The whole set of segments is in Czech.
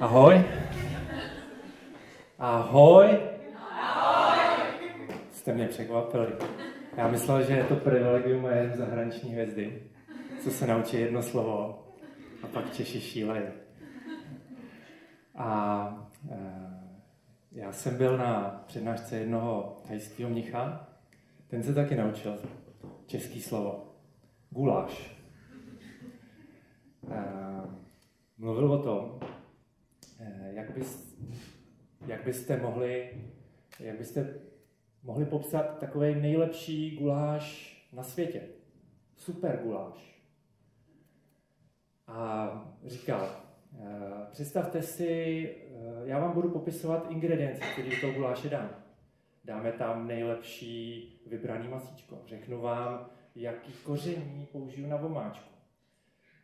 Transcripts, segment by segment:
Ahoj. Ahoj. Ahoj. Jste mě překvapili. Já myslel, že je to privilegium jen zahraniční hvězdy, co se naučí jedno slovo a pak Češi šílejí. A e, já jsem byl na přednášce jednoho thajského mnicha, ten se taky naučil český slovo. Guláš. E, mluvil o tom, jak, bys, jak byste mohli, jak byste mohli popsat takový nejlepší guláš na světě. Super guláš. A říkal, eh, představte si, eh, já vám budu popisovat ingredience, které do toho guláše dám. Dáme tam nejlepší vybraný masíčko. Řeknu vám, jaký koření použiju na vomáčku.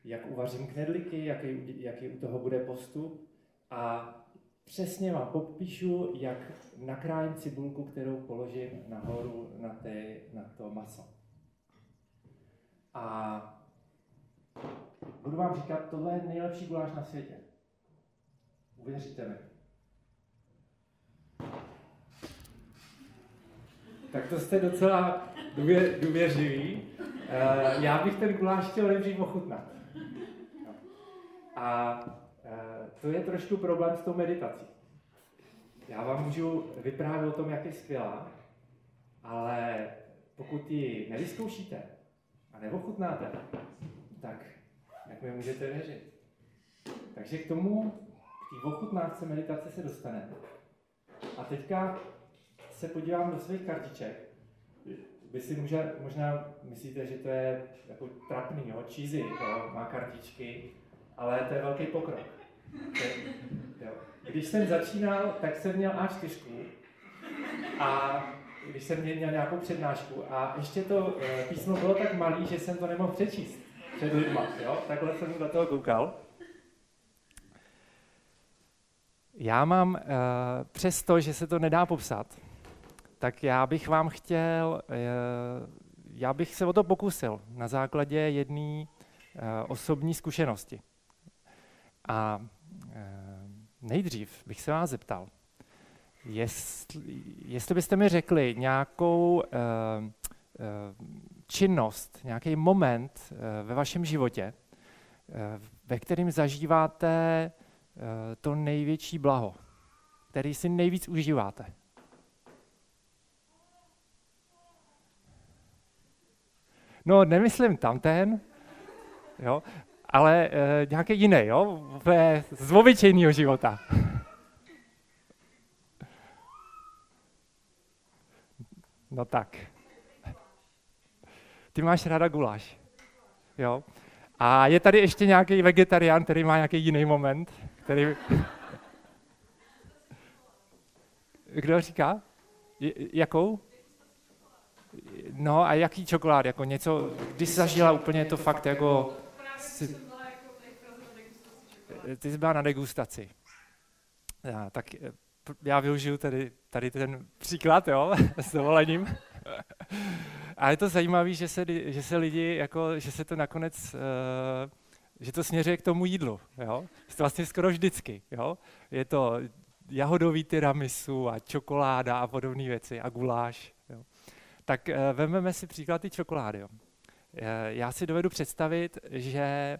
Jak uvařím knedliky, jaký, jaký u toho bude postup. A přesně vám popíšu, jak nakrájím cibulku, kterou položím nahoru na, té, na to maso. A budu vám říkat, tohle je nejlepší guláš na světě. Uvěříte mi. Tak to jste docela důvěřiví. Eh, já bych ten guláš chtěl nejdřív ochutnat. A to je trošku problém s tou meditací. Já vám můžu vyprávět o tom, jak je skvělá, ale pokud ji nevyzkoušíte a neochutnáte, tak jak mi můžete věřit? Takže k tomu, k té ochutnávce meditace se dostaneme. A teďka se podívám do svých kartiček. Vy si může, možná myslíte, že to je jako trapný, jo? cheesy, jo? má kartičky, ale to je velký pokrok. Když jsem začínal, tak jsem měl A4 a když jsem měl nějakou přednášku a ještě to eh, písmo bylo tak malý, že jsem to nemohl přečíst před lidma. Jo? Takhle jsem do toho koukal. Já mám, uh, přesto, že se to nedá popsat, tak já bych vám chtěl, uh, já bych se o to pokusil na základě jedné osobní zkušenosti. A Eh, nejdřív bych se vás zeptal, jestli, jestli byste mi řekli nějakou uh, uh, činnost, nějaký moment uh, ve vašem životě, ve kterém zažíváte to největší blaho, který si nejvíc užíváte. No, nemyslím tamten, jo, ale e, nějaký jiný, jo? z obyčejného života. No tak. Ty máš ráda guláš. Jo? A je tady ještě nějaký vegetarián, který má nějaký jiný moment, který... Kdo říká? Jakou? No a jaký čokolád? Jako něco, když zažila úplně to fakt jako... Si, ty jsi byla na degustaci. Já, tak eh, já využiju tady, tady ten příklad, jo, s dovolením. A je to zajímavé, že se, že se lidi, jako, že se to nakonec, uh, že to směřuje k tomu jídlu, jo. To vlastně skoro vždycky, jo. Je to jahodový tiramisu a čokoláda a podobné věci a guláš, jo. Tak uh, vezmeme si příklad ty čokolády, jo. Já si dovedu představit, že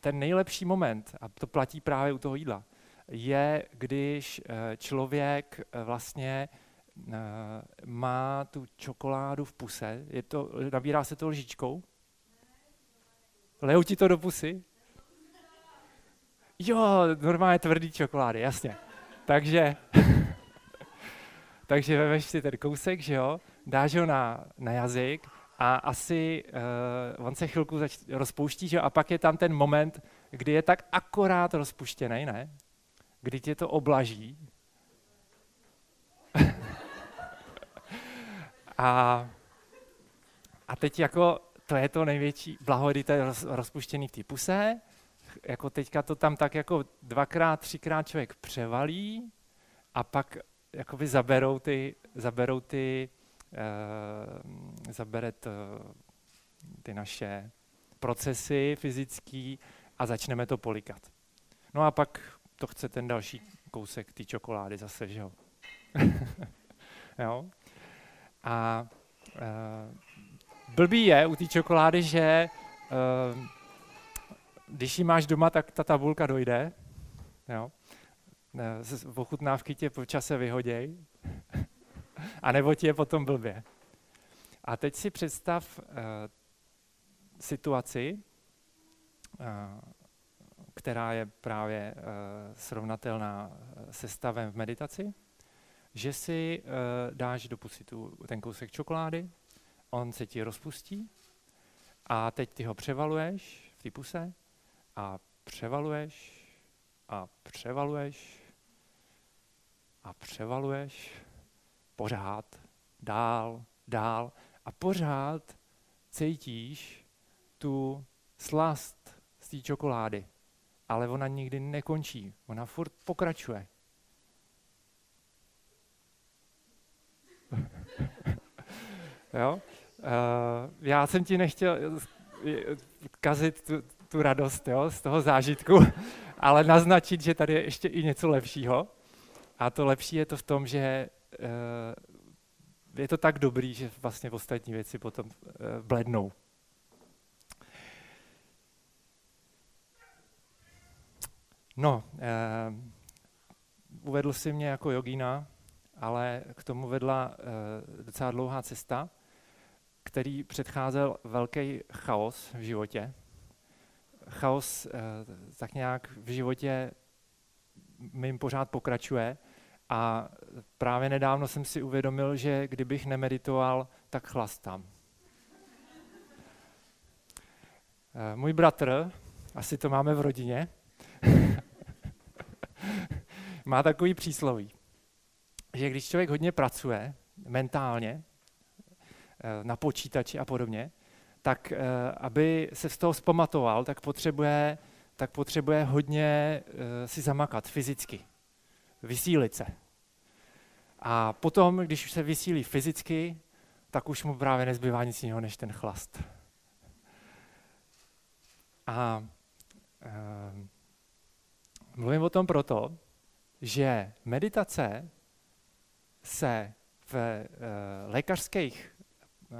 ten nejlepší moment, a to platí právě u toho jídla, je, když eh, člověk eh, vlastně eh, má tu čokoládu v puse, je to, nabírá se to lžičkou, lejou ti to do pusy? Jo, normálně tvrdý čokolády, jasně. Takže, takže vemeš si ten kousek, že jo, dáš ho na, na jazyk a asi uh, on se chvilku zač- rozpouští, že? a pak je tam ten moment, kdy je tak akorát rozpuštěný, ne? Kdy tě to oblaží. a, a teď jako to je to největší blaho, kdy to je roz, rozpuštěný v té puse, jako teďka to tam tak jako dvakrát, třikrát člověk převalí a pak jakoby zaberou ty, zaberou ty Eh, zabere to, ty naše procesy fyzické a začneme to polikat. No a pak to chce ten další kousek té čokolády zase, že jo. jo? A uh, blbý je u té čokolády, že uh, když ji máš doma, tak ta tabulka dojde. Jo? Ochutnávky tě po čase vyhoděj. a nebo ti je potom blbě. A teď si představ uh, situaci, uh, která je právě uh, srovnatelná se stavem v meditaci, že si uh, dáš do pusy tu, ten kousek čokolády, on se ti rozpustí a teď ty ho převaluješ v té puse a převaluješ a převaluješ a převaluješ pořád, dál, dál a pořád cítíš tu slast z té čokolády, ale ona nikdy nekončí, ona furt pokračuje. jo? Uh, já jsem ti nechtěl kazit tu, tu radost jo, z toho zážitku, ale naznačit, že tady je ještě i něco lepšího. A to lepší je to v tom, že je to tak dobrý, že vlastně ostatní věci potom uh, blednou. No, uh, uvedl si mě jako jogína, ale k tomu vedla docela dlouhá cesta, který předcházel velký chaos v životě. Chaos tak nějak v životě mým pořád pokračuje a právě nedávno jsem si uvědomil, že kdybych nemeditoval, tak chlastám. Uh, můj bratr, asi to máme v rodině, má takový přísloví že když člověk hodně pracuje mentálně, eh, na počítači a podobně, tak eh, aby se z toho zpamatoval, tak potřebuje, tak potřebuje hodně eh, si zamakat fyzicky, vysílit se. A potom, když už se vysílí fyzicky, tak už mu právě nezbývá nic jiného než ten chlast. A e, mluvím o tom proto, že meditace se v eh, lékařských eh,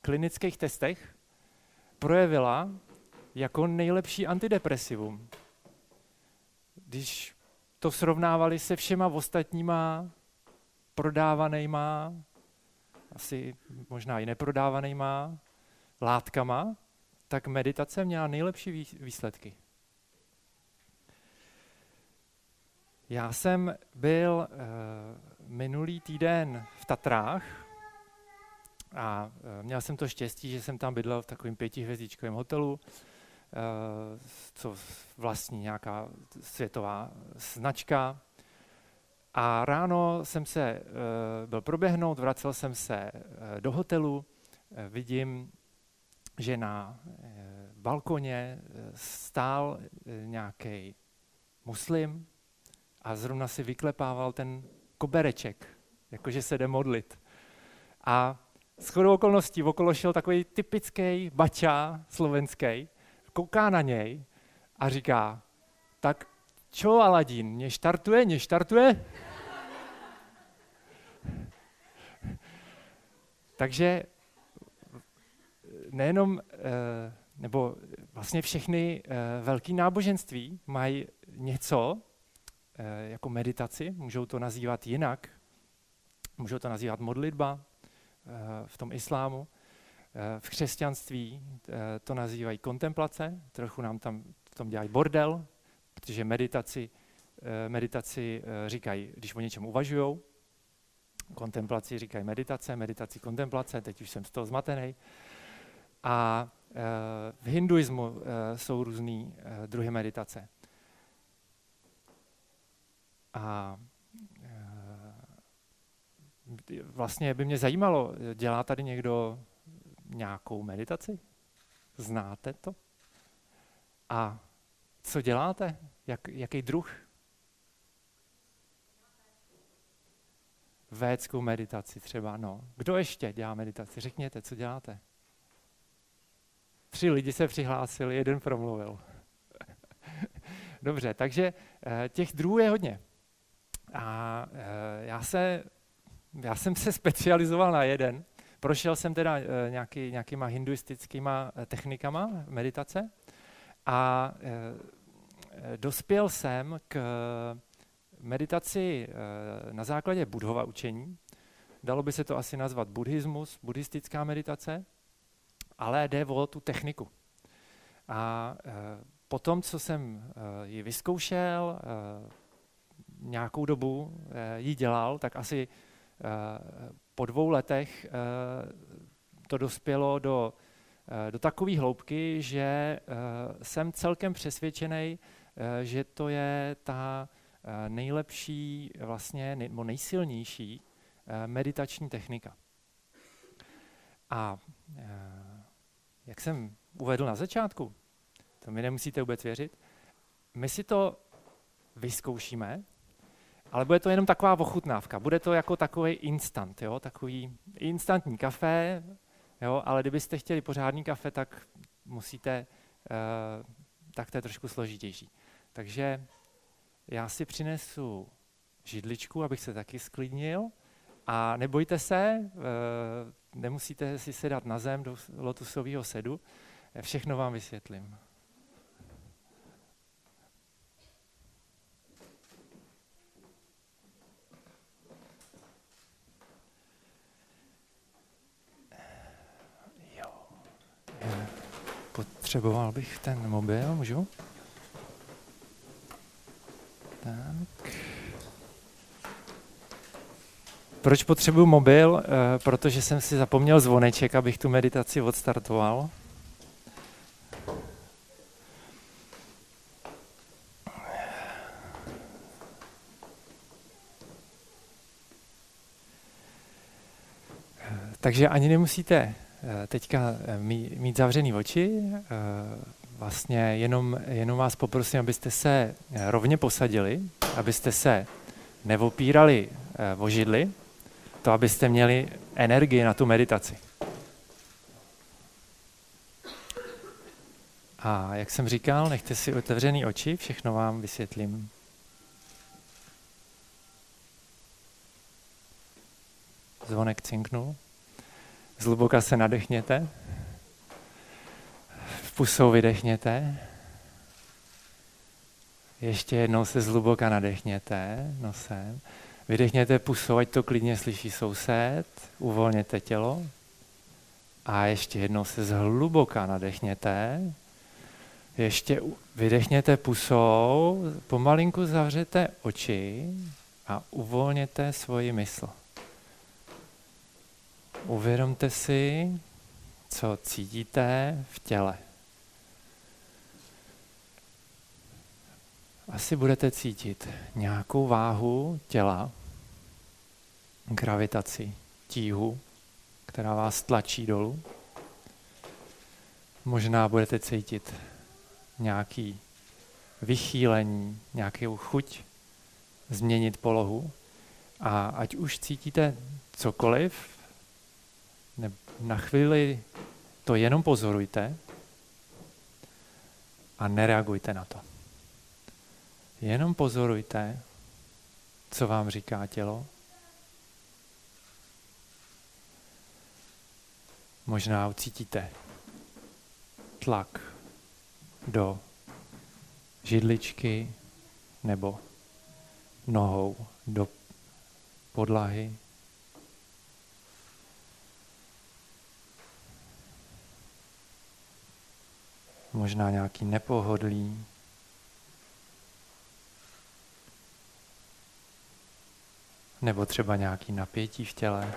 klinických testech projevila jako nejlepší antidepresivum. Když to srovnávali se všema ostatníma prodávanýma, asi možná i neprodávanýma látkama, tak meditace měla nejlepší výsledky. Já jsem byl uh, minulý týden v Tatrách a e, měl jsem to štěstí, že jsem tam bydlel v takovém pětihvězdičkovém hotelu, e, co vlastní nějaká světová značka. A ráno jsem se e, byl proběhnout, vracel jsem se do hotelu, vidím, že na balkoně stál nějaký muslim a zrovna si vyklepával ten kobereček, jakože se jde modlit. A s chodou okolností okolo šel takový typický bača slovenský, kouká na něj a říká, tak čo Aladín, mě štartuje, mě štartuje? Takže nejenom, eh, nebo vlastně všechny eh, velké náboženství mají něco, Eh, jako meditaci, můžou to nazývat jinak, můžou to nazývat modlitba v tom islámu. Eh, v křesťanství to nazývají kontemplace, trochu nám tam v tom dělají bordel, protože meditaci, meditaci říkají, když o něčem uvažují, kontemplaci říkají meditace, meditaci kontemplace, teď už jsem z toho zmatený. A v hinduismu jsou různé druhy meditace. A vlastně by mě zajímalo, dělá tady někdo nějakou meditaci? Znáte to? A co děláte? Jak, jaký druh? Védskou meditaci třeba, no. Kdo ještě dělá meditaci? Řekněte, co děláte? Tři lidi se přihlásili, jeden promluvil. Dobře, takže těch druhů je hodně. A já, se, já jsem se specializoval na jeden. Prošel jsem teda nějaký, nějakýma hinduistickýma technikama meditace a dospěl jsem k meditaci na základě budhova učení. Dalo by se to asi nazvat buddhismus, buddhistická meditace, ale jde o tu techniku. A po tom, co jsem ji vyzkoušel, nějakou dobu ji dělal, tak asi po dvou letech to dospělo do, do takové hloubky, že jsem celkem přesvědčený, že to je ta nejlepší, vlastně nebo nejsilnější meditační technika. A jak jsem uvedl na začátku, to mi nemusíte vůbec věřit, my si to vyzkoušíme, ale bude to jenom taková ochutnávka. Bude to jako takový instant, jo? takový instantní kafe, jo? ale kdybyste chtěli pořádný kafe, tak musíte, uh, tak to je trošku složitější. Takže já si přinesu židličku, abych se taky sklidnil a nebojte se, uh, nemusíte si sedat na zem do lotusového sedu, všechno vám vysvětlím. Potřeboval bych ten mobil, můžu? Tak. Proč potřebuji mobil? E, protože jsem si zapomněl zvoneček, abych tu meditaci odstartoval. Takže ani nemusíte eh, teďka eh, mít zavřený oči, vlastně jenom, jenom vás poprosím, abyste se rovně posadili, abyste se nevopírali o židli, to, abyste měli energii na tu meditaci. A jak jsem říkal, nechte si otevřený oči, všechno vám vysvětlím. Zvonek cinknul. Zhluboka se nadechněte. Pusou vydechněte. Ještě jednou se zhluboka nadechněte nosem. Vydechněte pusou, ať to klidně slyší soused, uvolněte tělo a ještě jednou se zhluboka nadechněte. Ještě vydechněte pusou, pomalinku zavřete oči a uvolněte svoji mysl. Uvědomte si, co cítíte v těle. asi budete cítit nějakou váhu těla, gravitaci, tíhu, která vás tlačí dolů. Možná budete cítit nějaký vychýlení, nějakou chuť změnit polohu. A ať už cítíte cokoliv, na chvíli to jenom pozorujte a nereagujte na to. Jenom pozorujte, co vám říká tělo. Možná ucítíte tlak do židličky nebo nohou do podlahy. Možná nějaký nepohodlí nebo třeba nějaký napětí v těle.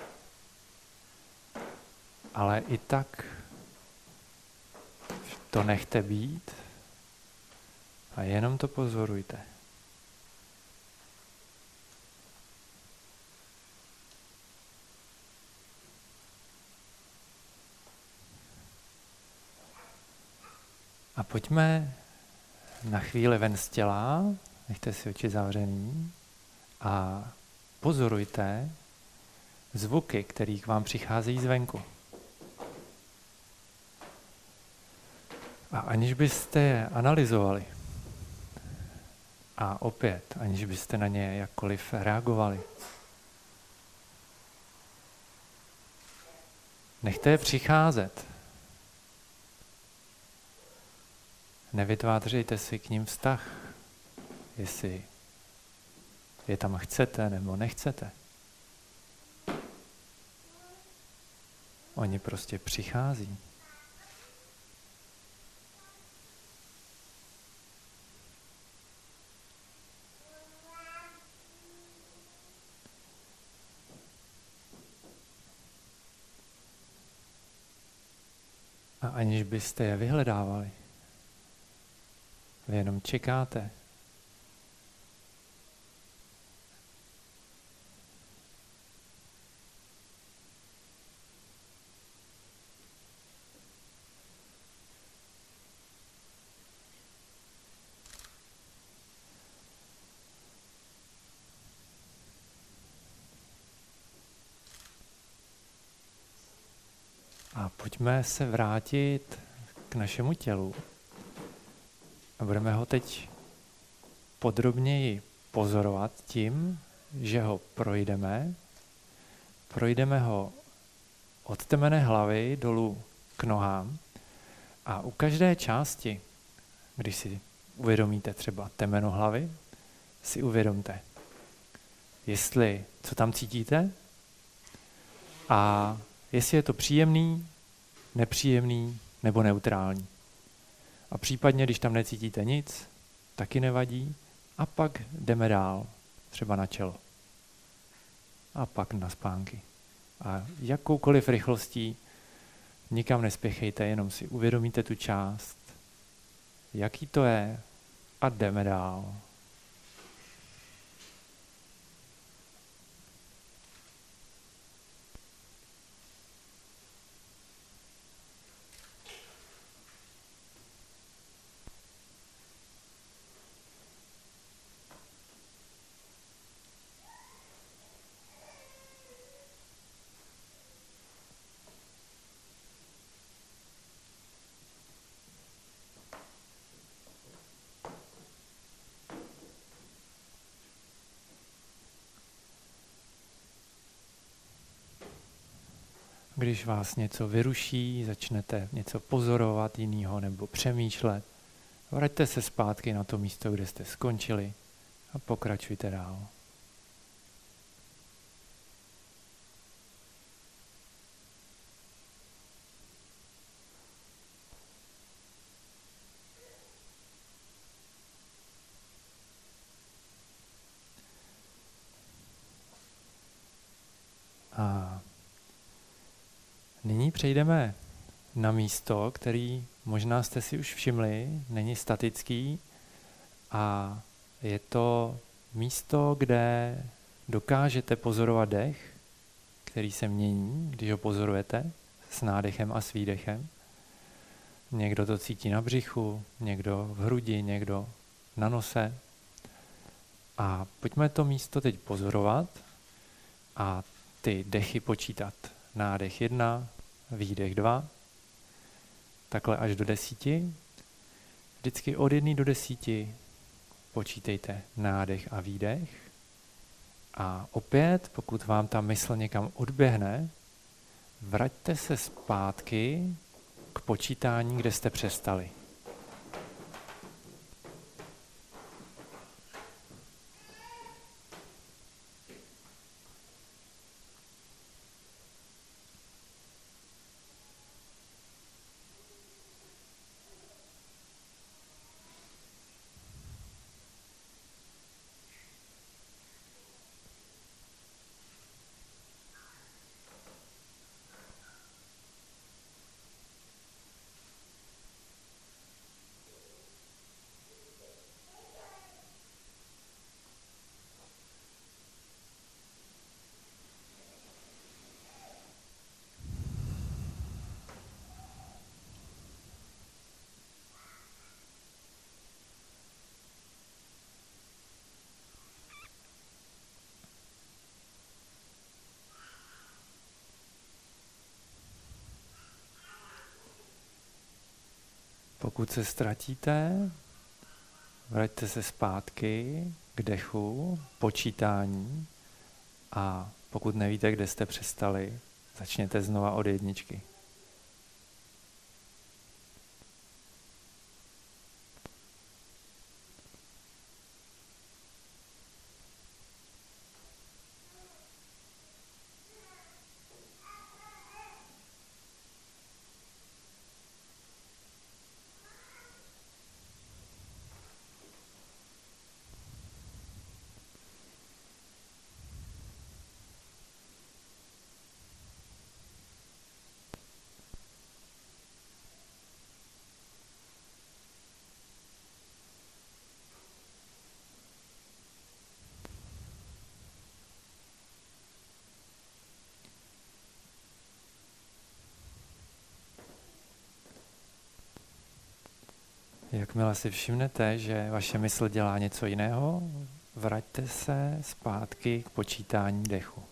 Ale i tak to nechte být a jenom to pozorujte. Pojďme na chvíli ven z těla, nechte si oči zavřený a pozorujte zvuky, které k vám přicházejí zvenku. A aniž byste je analyzovali, A opět, aniž byste na ně jakkoliv reagovali. Nechte je přicházet. Nevytvářejte si k ním vztah, jestli je tam chcete nebo nechcete. Oni prostě přichází. A aniž byste je vyhledávali, vy jenom čekáte, A pojďme se vrátit k našemu tělu. A budeme ho teď podrobněji pozorovat tím, že ho projdeme. Projdeme ho od temene hlavy dolů k nohám. A u každé části, když si uvědomíte třeba temeno hlavy, si uvědomte, jestli, co tam cítíte a jestli je to příjemný, nepříjemný nebo neutrální. A případně, když tam necítíte nic, taky nevadí. A pak jdeme dál, třeba na čelo. A pak na spánky. A jakoukoliv rychlostí nikam nespěchejte, jenom si uvědomíte tu část, jaký to je a jdeme dál. Když vás něco vyruší, začnete něco pozorovat jiného nebo přemýšlet, vraťte se zpátky na to místo, kde jste skončili a pokračujte dál. Přejdeme na místo, který možná jste si už všimli, není statický a je to místo, kde dokážete pozorovat dech, který se mění, když ho pozorujete s nádechem a s výdechem. Někdo to cítí na břichu, někdo v hrudi, někdo na nose. A pojďme to místo teď pozorovat a ty dechy počítat. Nádech jedna, výdech dva, takhle až do desíti. Vždycky od jedné do desíti počítejte nádech a výdech. A opět, pokud vám ta mysl někam odběhne, vraťte se zpátky k počítání, kde jste přestali. Pokud se ztratíte, vraťte se zpátky k dechu, počítání a pokud nevíte, kde jste přestali, začněte znova od jedničky. Jakmile si všimnete, že vaše mysl dělá něco jiného, vraťte se zpátky k počítání dechu.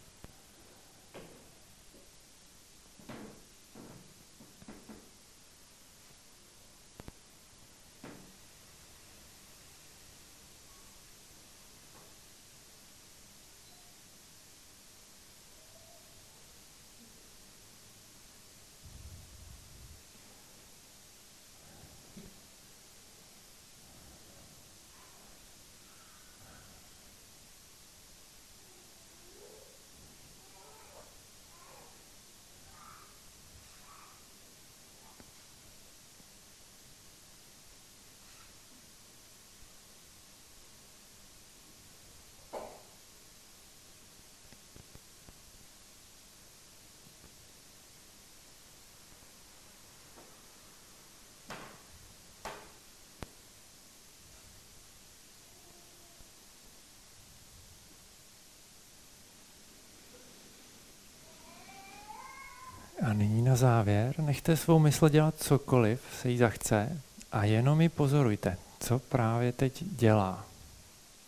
A nyní závěr nechte svou mysl dělat cokoliv se jí zachce a jenom ji pozorujte, co právě teď dělá.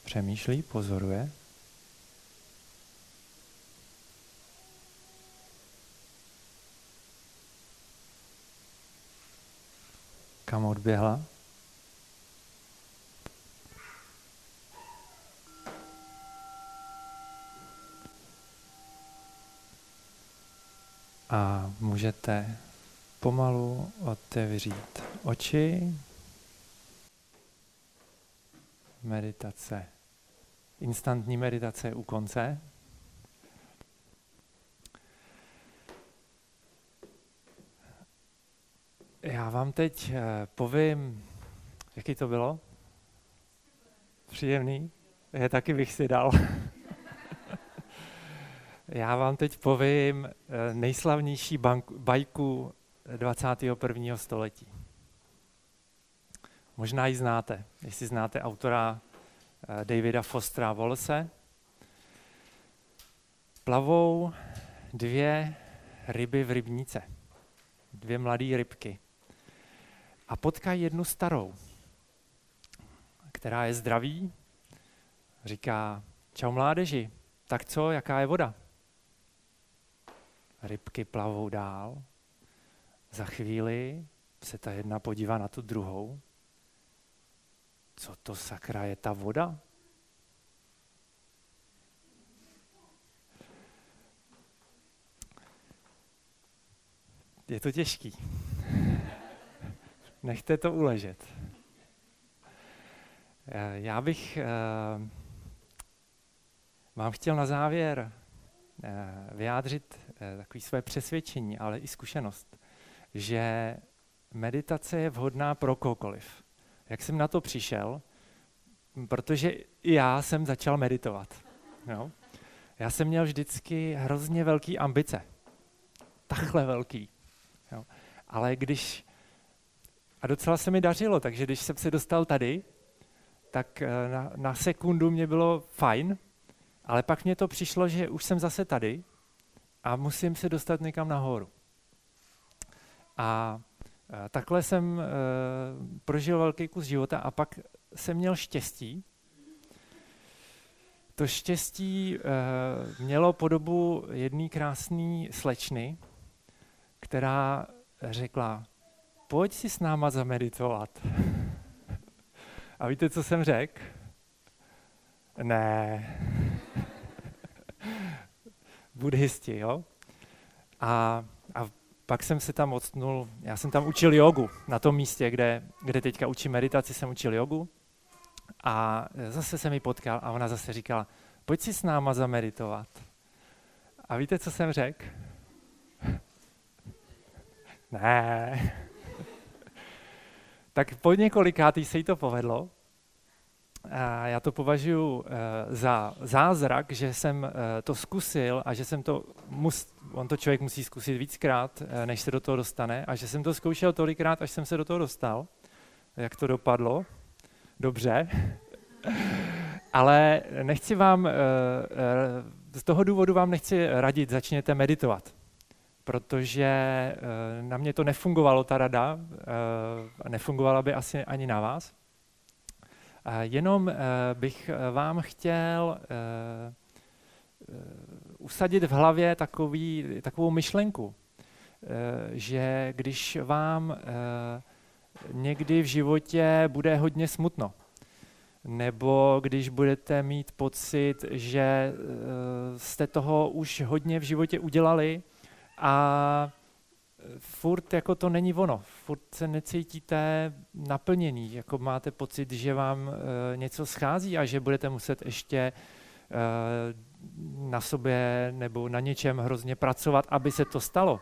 Přemýšlí, pozoruje. Kam odběhla? A můžete pomalu otevřít oči. Meditace. Instantní meditace u konce. Já vám teď eh, povím, jaký to bylo? Příjemný? Je taky bych si dal. Já vám teď povím eh, nejslavnější banku, bajku 21. století. Možná ji znáte, jestli znáte autora eh, Davida Fostera Wallace. Plavou dvě ryby v rybníce, dvě mladé rybky. A potkají jednu starou, která je zdraví, říká, čau mládeži, tak co, jaká je voda? Rybky plavou dál. Za chvíli se ta jedna podívá na tu druhou. Co to sakra je ta voda? Je to těžký. Nechte to uležet. Eh, já bych eh, vám chtěl na závěr eh, vyjádřit takové své přesvědčení, ale i zkušenost, že meditace je vhodná pro kohokoliv. Jak jsem na to přišel? Protože já jsem začal meditovat. Jo? Já jsem měl vždycky hrozně velký ambice. Takhle velký. Jo? Ale když, a docela se mi dařilo, takže když jsem se dostal tady, tak eh, na, na sekundu mě bylo fajn, ale pak mě to přišlo, že už jsem zase tady a musím se dostat někam nahoru. A takhle jsem e, prožil velký kus života a pak jsem měl štěstí. To štěstí e, mělo podobu jedné krásné slečny, která řekla, pojď si s náma zameditovat. A víte, co jsem řekl? Ne. Buddhisti, jo? A, a pak jsem se tam odstnul, já jsem tam učil jogu, na tom místě, kde, kde teďka učím meditaci, jsem učil jogu. A zase se mi potkal a ona zase říkala, pojď si s náma zameditovat. A víte, co jsem řekl? ne. tak po několikátý se jí to povedlo. Já to považuji eh, za zázrak, že jsem eh, to zkusil a že jsem to, mus, on to člověk musí zkusit víckrát, eh, než se do toho dostane, a že jsem to zkoušel tolikrát, až jsem se do toho dostal. Jak to dopadlo? Dobře. Ale nechci vám, z toho důvodu vám nechci radit, začněte meditovat protože na mě to nefungovalo, ta rada, a nefungovala by asi ani na vás. Jenom eh, bych eh, vám chtěl eh, usadit v hlavě takový, takovou myšlenku, že když vám někdy v životě bude hodně smutno, nebo když budete mít pocit, že jste toho už hodně v životě udělali a furt jako to není ono, furt se necítíte naplněný, jako máte pocit, že vám e, něco schází a že budete muset ještě e, na sobě nebo na něčem hrozně pracovat, aby se to stalo.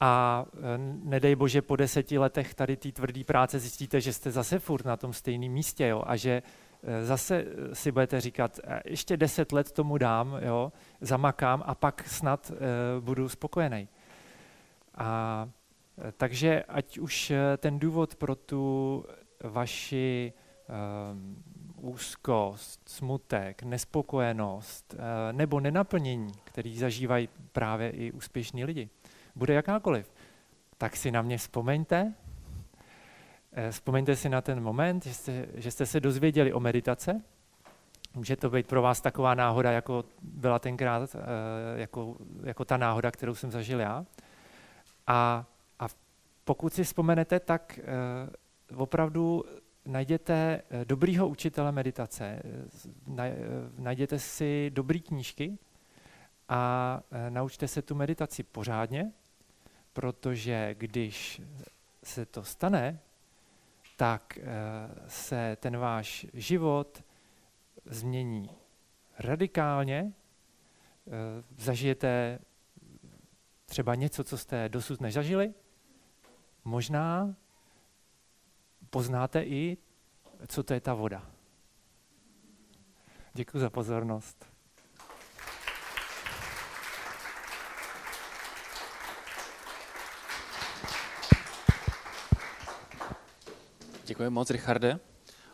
A e, nedej bože, po deseti letech tady té tvrdé práce zjistíte, že jste zase furt na tom stejném místě jo, a že zase si budete říkat, ještě deset let tomu dám, jo, zamakám a pak snad budu spokojený. A e, takže ať už e, ten důvod pro tu vaši um, úzkost, smutek, nespokojenost uh, nebo nenaplnění, který zažívají právě i úspěšní lidi, bude jakákoliv, tak si na mě vzpomeňte, Vzpomeňte si na ten moment, že jste, že jste se dozvěděli o meditace. Může to být pro vás taková náhoda, jako byla tenkrát, jako, jako ta náhoda, kterou jsem zažil já. A, a pokud si vzpomenete, tak uh, opravdu najděte eh, dobrýho učitele meditace, eh, najděte si dobrý knížky a naučte se tu meditaci pořádně, protože když se to stane, tak se ten váš život změní radikálně, zažijete třeba něco, co jste dosud nezažili. Možná poznáte i, co to je ta voda. Děkuji za pozornost. Děkuji moc, Richarde.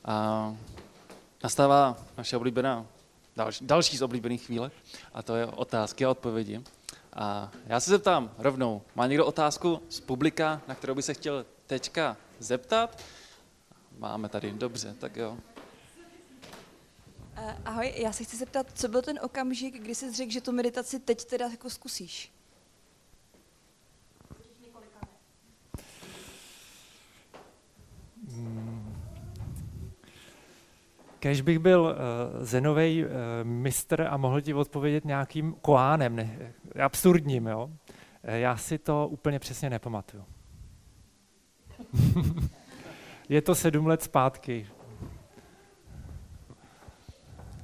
A nastává naše oblíbená, další, další z oblíbených chvíle, a to je otázky a odpovědi. A já se zeptám rovnou, má někdo otázku z publika, na kterou by se chtěl teďka zeptat? Máme tady, dobře, tak jo. Eh, ahoj, já se chci zeptat, co byl ten okamžik, kdy jsi řekl, že tu meditaci teď teda jako zkusíš? Kež bych byl uh, zenovej uh, mistr a mohl ti odpovědět nějakým koánem, ne, absurdním, jo? Eh, já si to úplně přesně nepamatuju. Je to sedm let zpátky.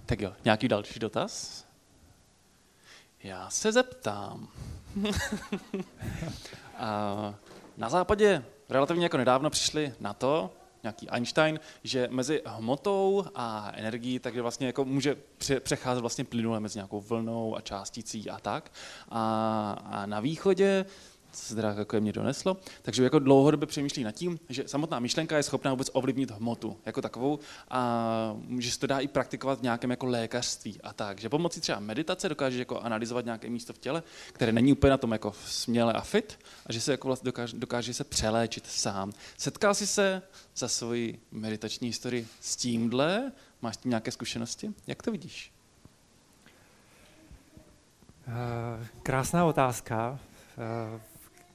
Tak jo, nějaký další dotaz? Já se zeptám. a na západě relativně jako nedávno přišli na to, nějaký Einstein, že mezi hmotou a energií takže vlastně jako může přecházet vlastně plynule mezi nějakou vlnou a částicí a tak. A, a na východě se teda jako mě doneslo, takže jako dlouhodobě přemýšlí nad tím, že samotná myšlenka je schopná vůbec ovlivnit hmotu jako takovou a že se to dá i praktikovat v nějakém jako lékařství a tak, že pomocí třeba meditace dokáže jako analyzovat nějaké místo v těle, které není úplně na tom jako směle a fit a že se jako vlastně dokáže, dokáže se přeléčit sám. Setkal jsi se za svoji meditační historii s tímhle? Máš tím nějaké zkušenosti? Jak to vidíš? Uh, krásná otázka.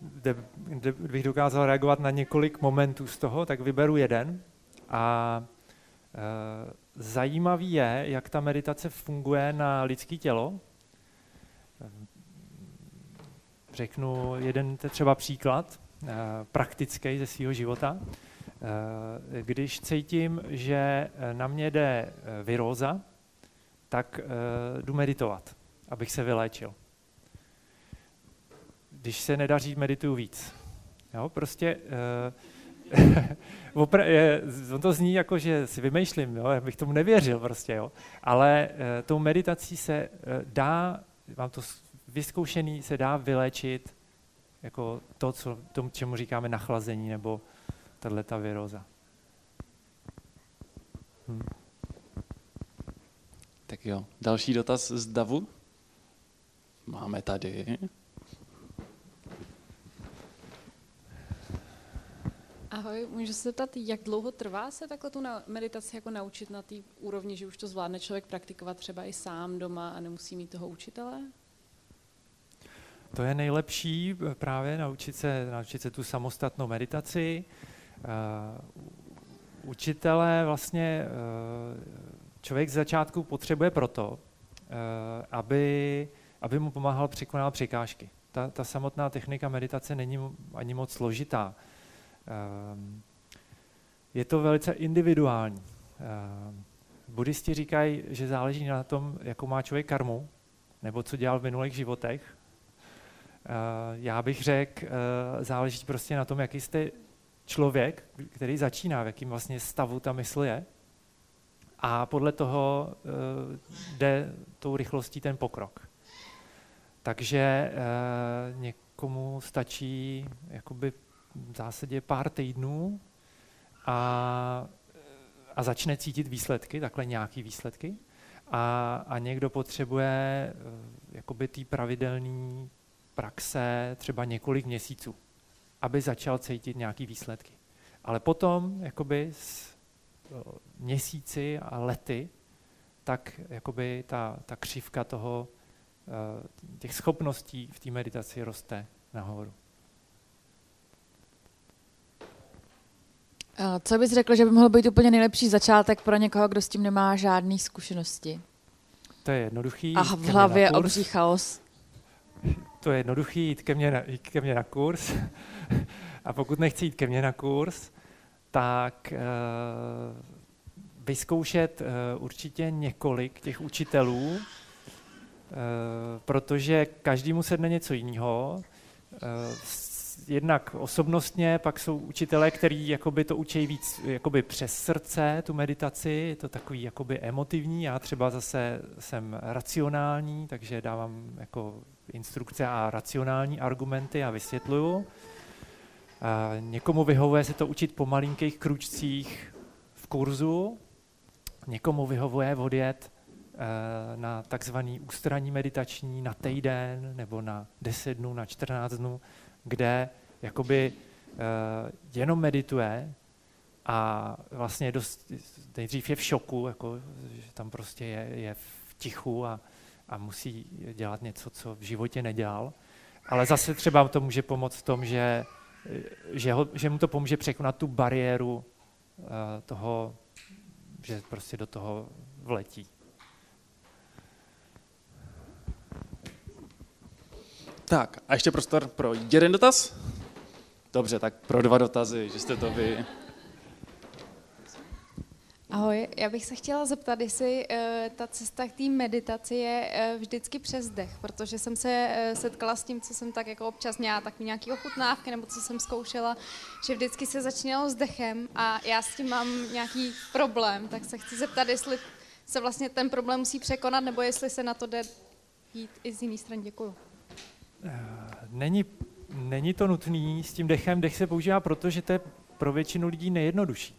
Kde, kde bych dokázal reagovat na několik momentů z toho, tak vyberu jeden. A zajímavý je, jak ta meditace funguje na lidské tělo. Řeknu jeden třeba příklad, praktický ze svého života. Když cítím, že na mě jde viróza, tak jdu meditovat, abych se vyléčil když se nedaří, medituju víc. Jo, prostě uh, je, on to zní jako, že si vymýšlím, jo, já bych tomu nevěřil prostě, jo. ale uh, tou meditací se uh, dá, mám to vyzkoušený, se dá vylečit jako to, co, tomu, čemu říkáme nachlazení nebo tahle ta viróza. Hm. Tak jo, další dotaz z Davu. Máme tady. Ahoj, můžu se zeptat, jak dlouho trvá se takhle tu meditaci jako naučit na té úrovni, že už to zvládne člověk praktikovat třeba i sám doma a nemusí mít toho učitele? To je nejlepší eh, právě naučit se, naučit se tu samostatnou meditaci. Uh, učitele vlastně uh, člověk z začátku potřebuje proto, uh, aby, aby mu pomáhal překonávat překážky. Ta, ta samotná technika meditace není ani moc složitá. Ehm, je to velice individuální. Ehm, buddhisti říkají, že záleží na tom, jakou má člověk karmu, nebo co dělal v minulých životech. Ehm, já bych řekl, záleží prostě na tom, jaký jste člověk, který začíná, v jakým vlastně stavu ta mysl je. A podle toho jde tou rychlostí ten pokrok. Takže někomu stačí jakoby v zásadě pár týdnů a, a začne cítit výsledky, takhle nějaký výsledky. A, a někdo potřebuje eh, jakoby té pravidelné praxe třeba několik měsíců, aby začal cítit nějaký výsledky. Ale potom jakoby s měsíci a lety, tak jakoby ta, ta křivka toho, eh, těch schopností v té meditaci roste nahoru. Co bys řekl, že by mohl být úplně nejlepší začátek pro někoho, kdo s tím nemá žádné zkušenosti? To je jednoduchý. A v hlavě obří chaos. To je jednoduchý, jít ke mně na, jít ke mně na kurz. A pokud nechci jít ke mně na kurz, tak uh, vyzkoušet uh, určitě několik těch učitelů, uh, protože každý mu sedne něco jiného. Uh, jednak osobnostně, pak jsou učitelé, kteří to učí víc jakoby přes srdce, tu meditaci, je to takový jakoby emotivní, já třeba zase jsem racionální, takže dávám jako instrukce a racionální argumenty a vysvětluju. A někomu vyhovuje se to učit po malinkých kručcích v kurzu, někomu vyhovuje odjet eh, na takzvaný ústraní meditační na týden nebo na 10 dnů, na 14 dnů, kde jakoby uh, jenom medituje a vlastně dost, nejdřív je v šoku, jako, že tam prostě je, je v tichu a, a musí dělat něco, co v životě nedělal. Ale zase třeba to může pomoct v tom, že, že, ho, že mu to pomůže překonat tu bariéru uh, toho, že prostě do toho vletí. Tak a ještě prostor pro jeden dotaz. Dobře, tak pro dva dotazy, že jste to vy. Ahoj, já bych se chtěla zeptat, jestli uh, ta cesta k té meditaci je uh, vždycky přes dech, protože jsem se uh, setkala s tím, co jsem tak jako občas měla, tak nějaký ochutnávky, nebo co jsem zkoušela, že vždycky se začínalo s dechem a já s tím mám nějaký problém, tak se chci zeptat, jestli se vlastně ten problém musí překonat, nebo jestli se na to jde jít i z jiné strany. Děkuju. Není, není to nutný s tím dechem. Dech se používá proto, že to je pro většinu lidí nejjednodušší.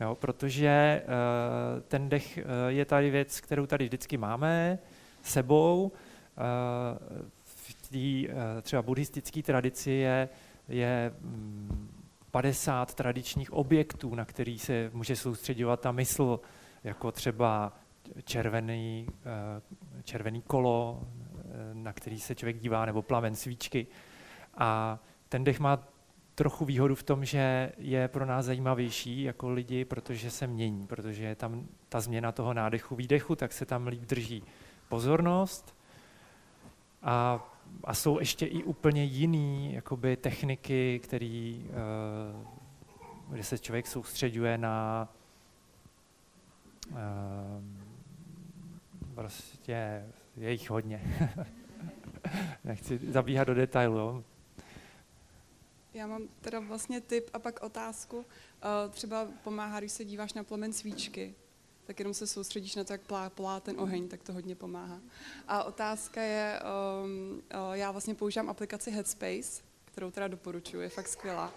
Jo, protože uh, ten dech uh, je tady věc, kterou tady vždycky máme sebou. Uh, v té třeba buddhistické tradici je, je um, 50 tradičních objektů, na který se může soustředovat ta mysl, jako třeba červený, červený kolo, na který se člověk dívá, nebo plamen svíčky. A ten dech má trochu výhodu v tom, že je pro nás zajímavější jako lidi, protože se mění, protože je tam ta změna toho nádechu, výdechu, tak se tam líp drží pozornost. A, a jsou ještě i úplně jiný jakoby, techniky, který, uh, kde se člověk soustředuje na uh, prostě je jich hodně. Nechci zabíhat do detailu. Já mám teda vlastně tip a pak otázku. Uh, třeba pomáhá, když se díváš na plamen svíčky, tak jenom se soustředíš na to, jak plá, plá ten oheň, tak to hodně pomáhá. A otázka je, um, uh, já vlastně používám aplikaci Headspace, kterou teda doporučuji, je fakt skvělá.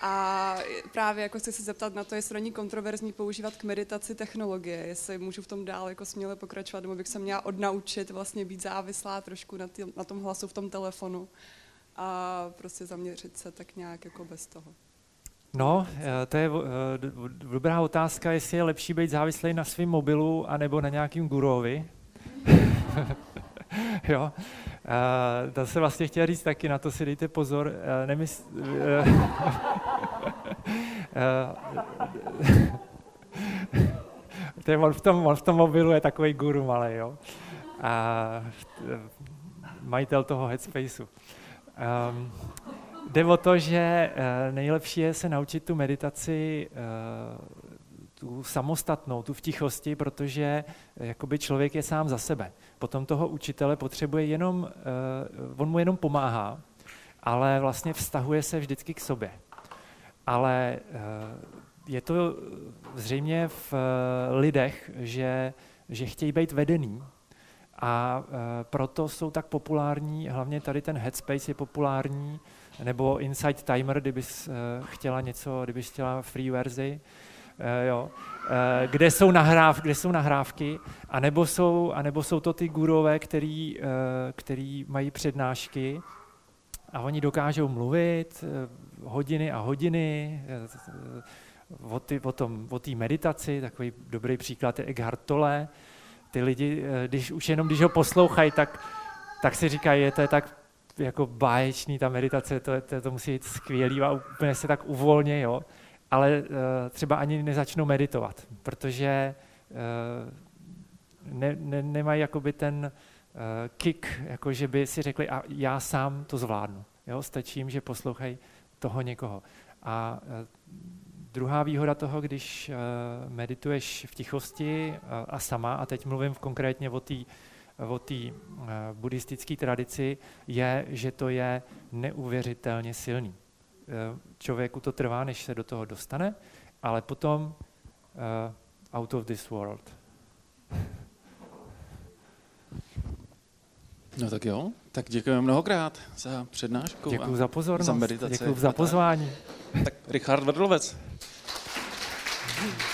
A právě jako chci se zeptat na to, jestli není kontroverzní používat k meditaci technologie, jestli můžu v tom dál jako směle pokračovat, nebo bych se měla odnaučit vlastně být závislá trošku na, tý, na tom hlasu v tom telefonu a prostě zaměřit se tak nějak jako bez toho. No, eh, to je eh, dobrá otázka, jestli je lepší být závislý na svém mobilu anebo na nějakým gurovi. jo. To se vlastně chtěl říct taky, na to si dejte pozor. Nemysl... On v, tom, on v tom mobilu je takový guru malý, jo. A majitel toho headspaceu. Um, jde o to, že uh, nejlepší je se naučit tu meditaci uh, tu samostatnou, tu v tichosti, protože jakoby člověk je sám za sebe. Potom toho učitele potřebuje jenom, uh, on mu jenom pomáhá, ale vlastně vztahuje se vždycky k sobě. Ale uh, je to zřejmě v lidech, že, že chtějí být vedený, a proto jsou tak populární, hlavně tady ten Headspace je populární, nebo Inside Timer, kdybys chtěla něco, kdybys chtěla free verzi, jo, uh, kde, jsou nahráv, kde jsou nahrávky, anebo jsou, anebo jsou to ty gurové, který, uh, který mají přednášky a oni dokážou mluvit hodiny a hodiny o, ty, o, tom, o té meditaci, takový dobrý příklad je Eckhart Tolle, ty lidi, eh, když už jenom když ho poslouchají, tak, tak si říkají, je to je tak jako báječný, ta meditace, to, to, to musí být skvělý a úplně se tak uvolně, jo. Ale uh, třeba ani nezačnou meditovat, protože uh, ne, ne, nemají jakoby ten uh, kick, jako že by si řekli, a já sám to zvládnu. Jo? Stačí jim, že poslouchají toho někoho. A uh, Druhá výhoda toho, když medituješ v tichosti a sama, a teď mluvím konkrétně o té o uh, buddhistické tradici, je, že to je neuvěřitelně silný. Uh, člověku to trvá, než se do toho dostane, ale potom uh, out of this world. No tak jo, tak děkujeme mnohokrát za přednášku. Děkuji za pozornost, za meditaci. děkuji za pozvání. Tak Richard Vedlovec. Thank you.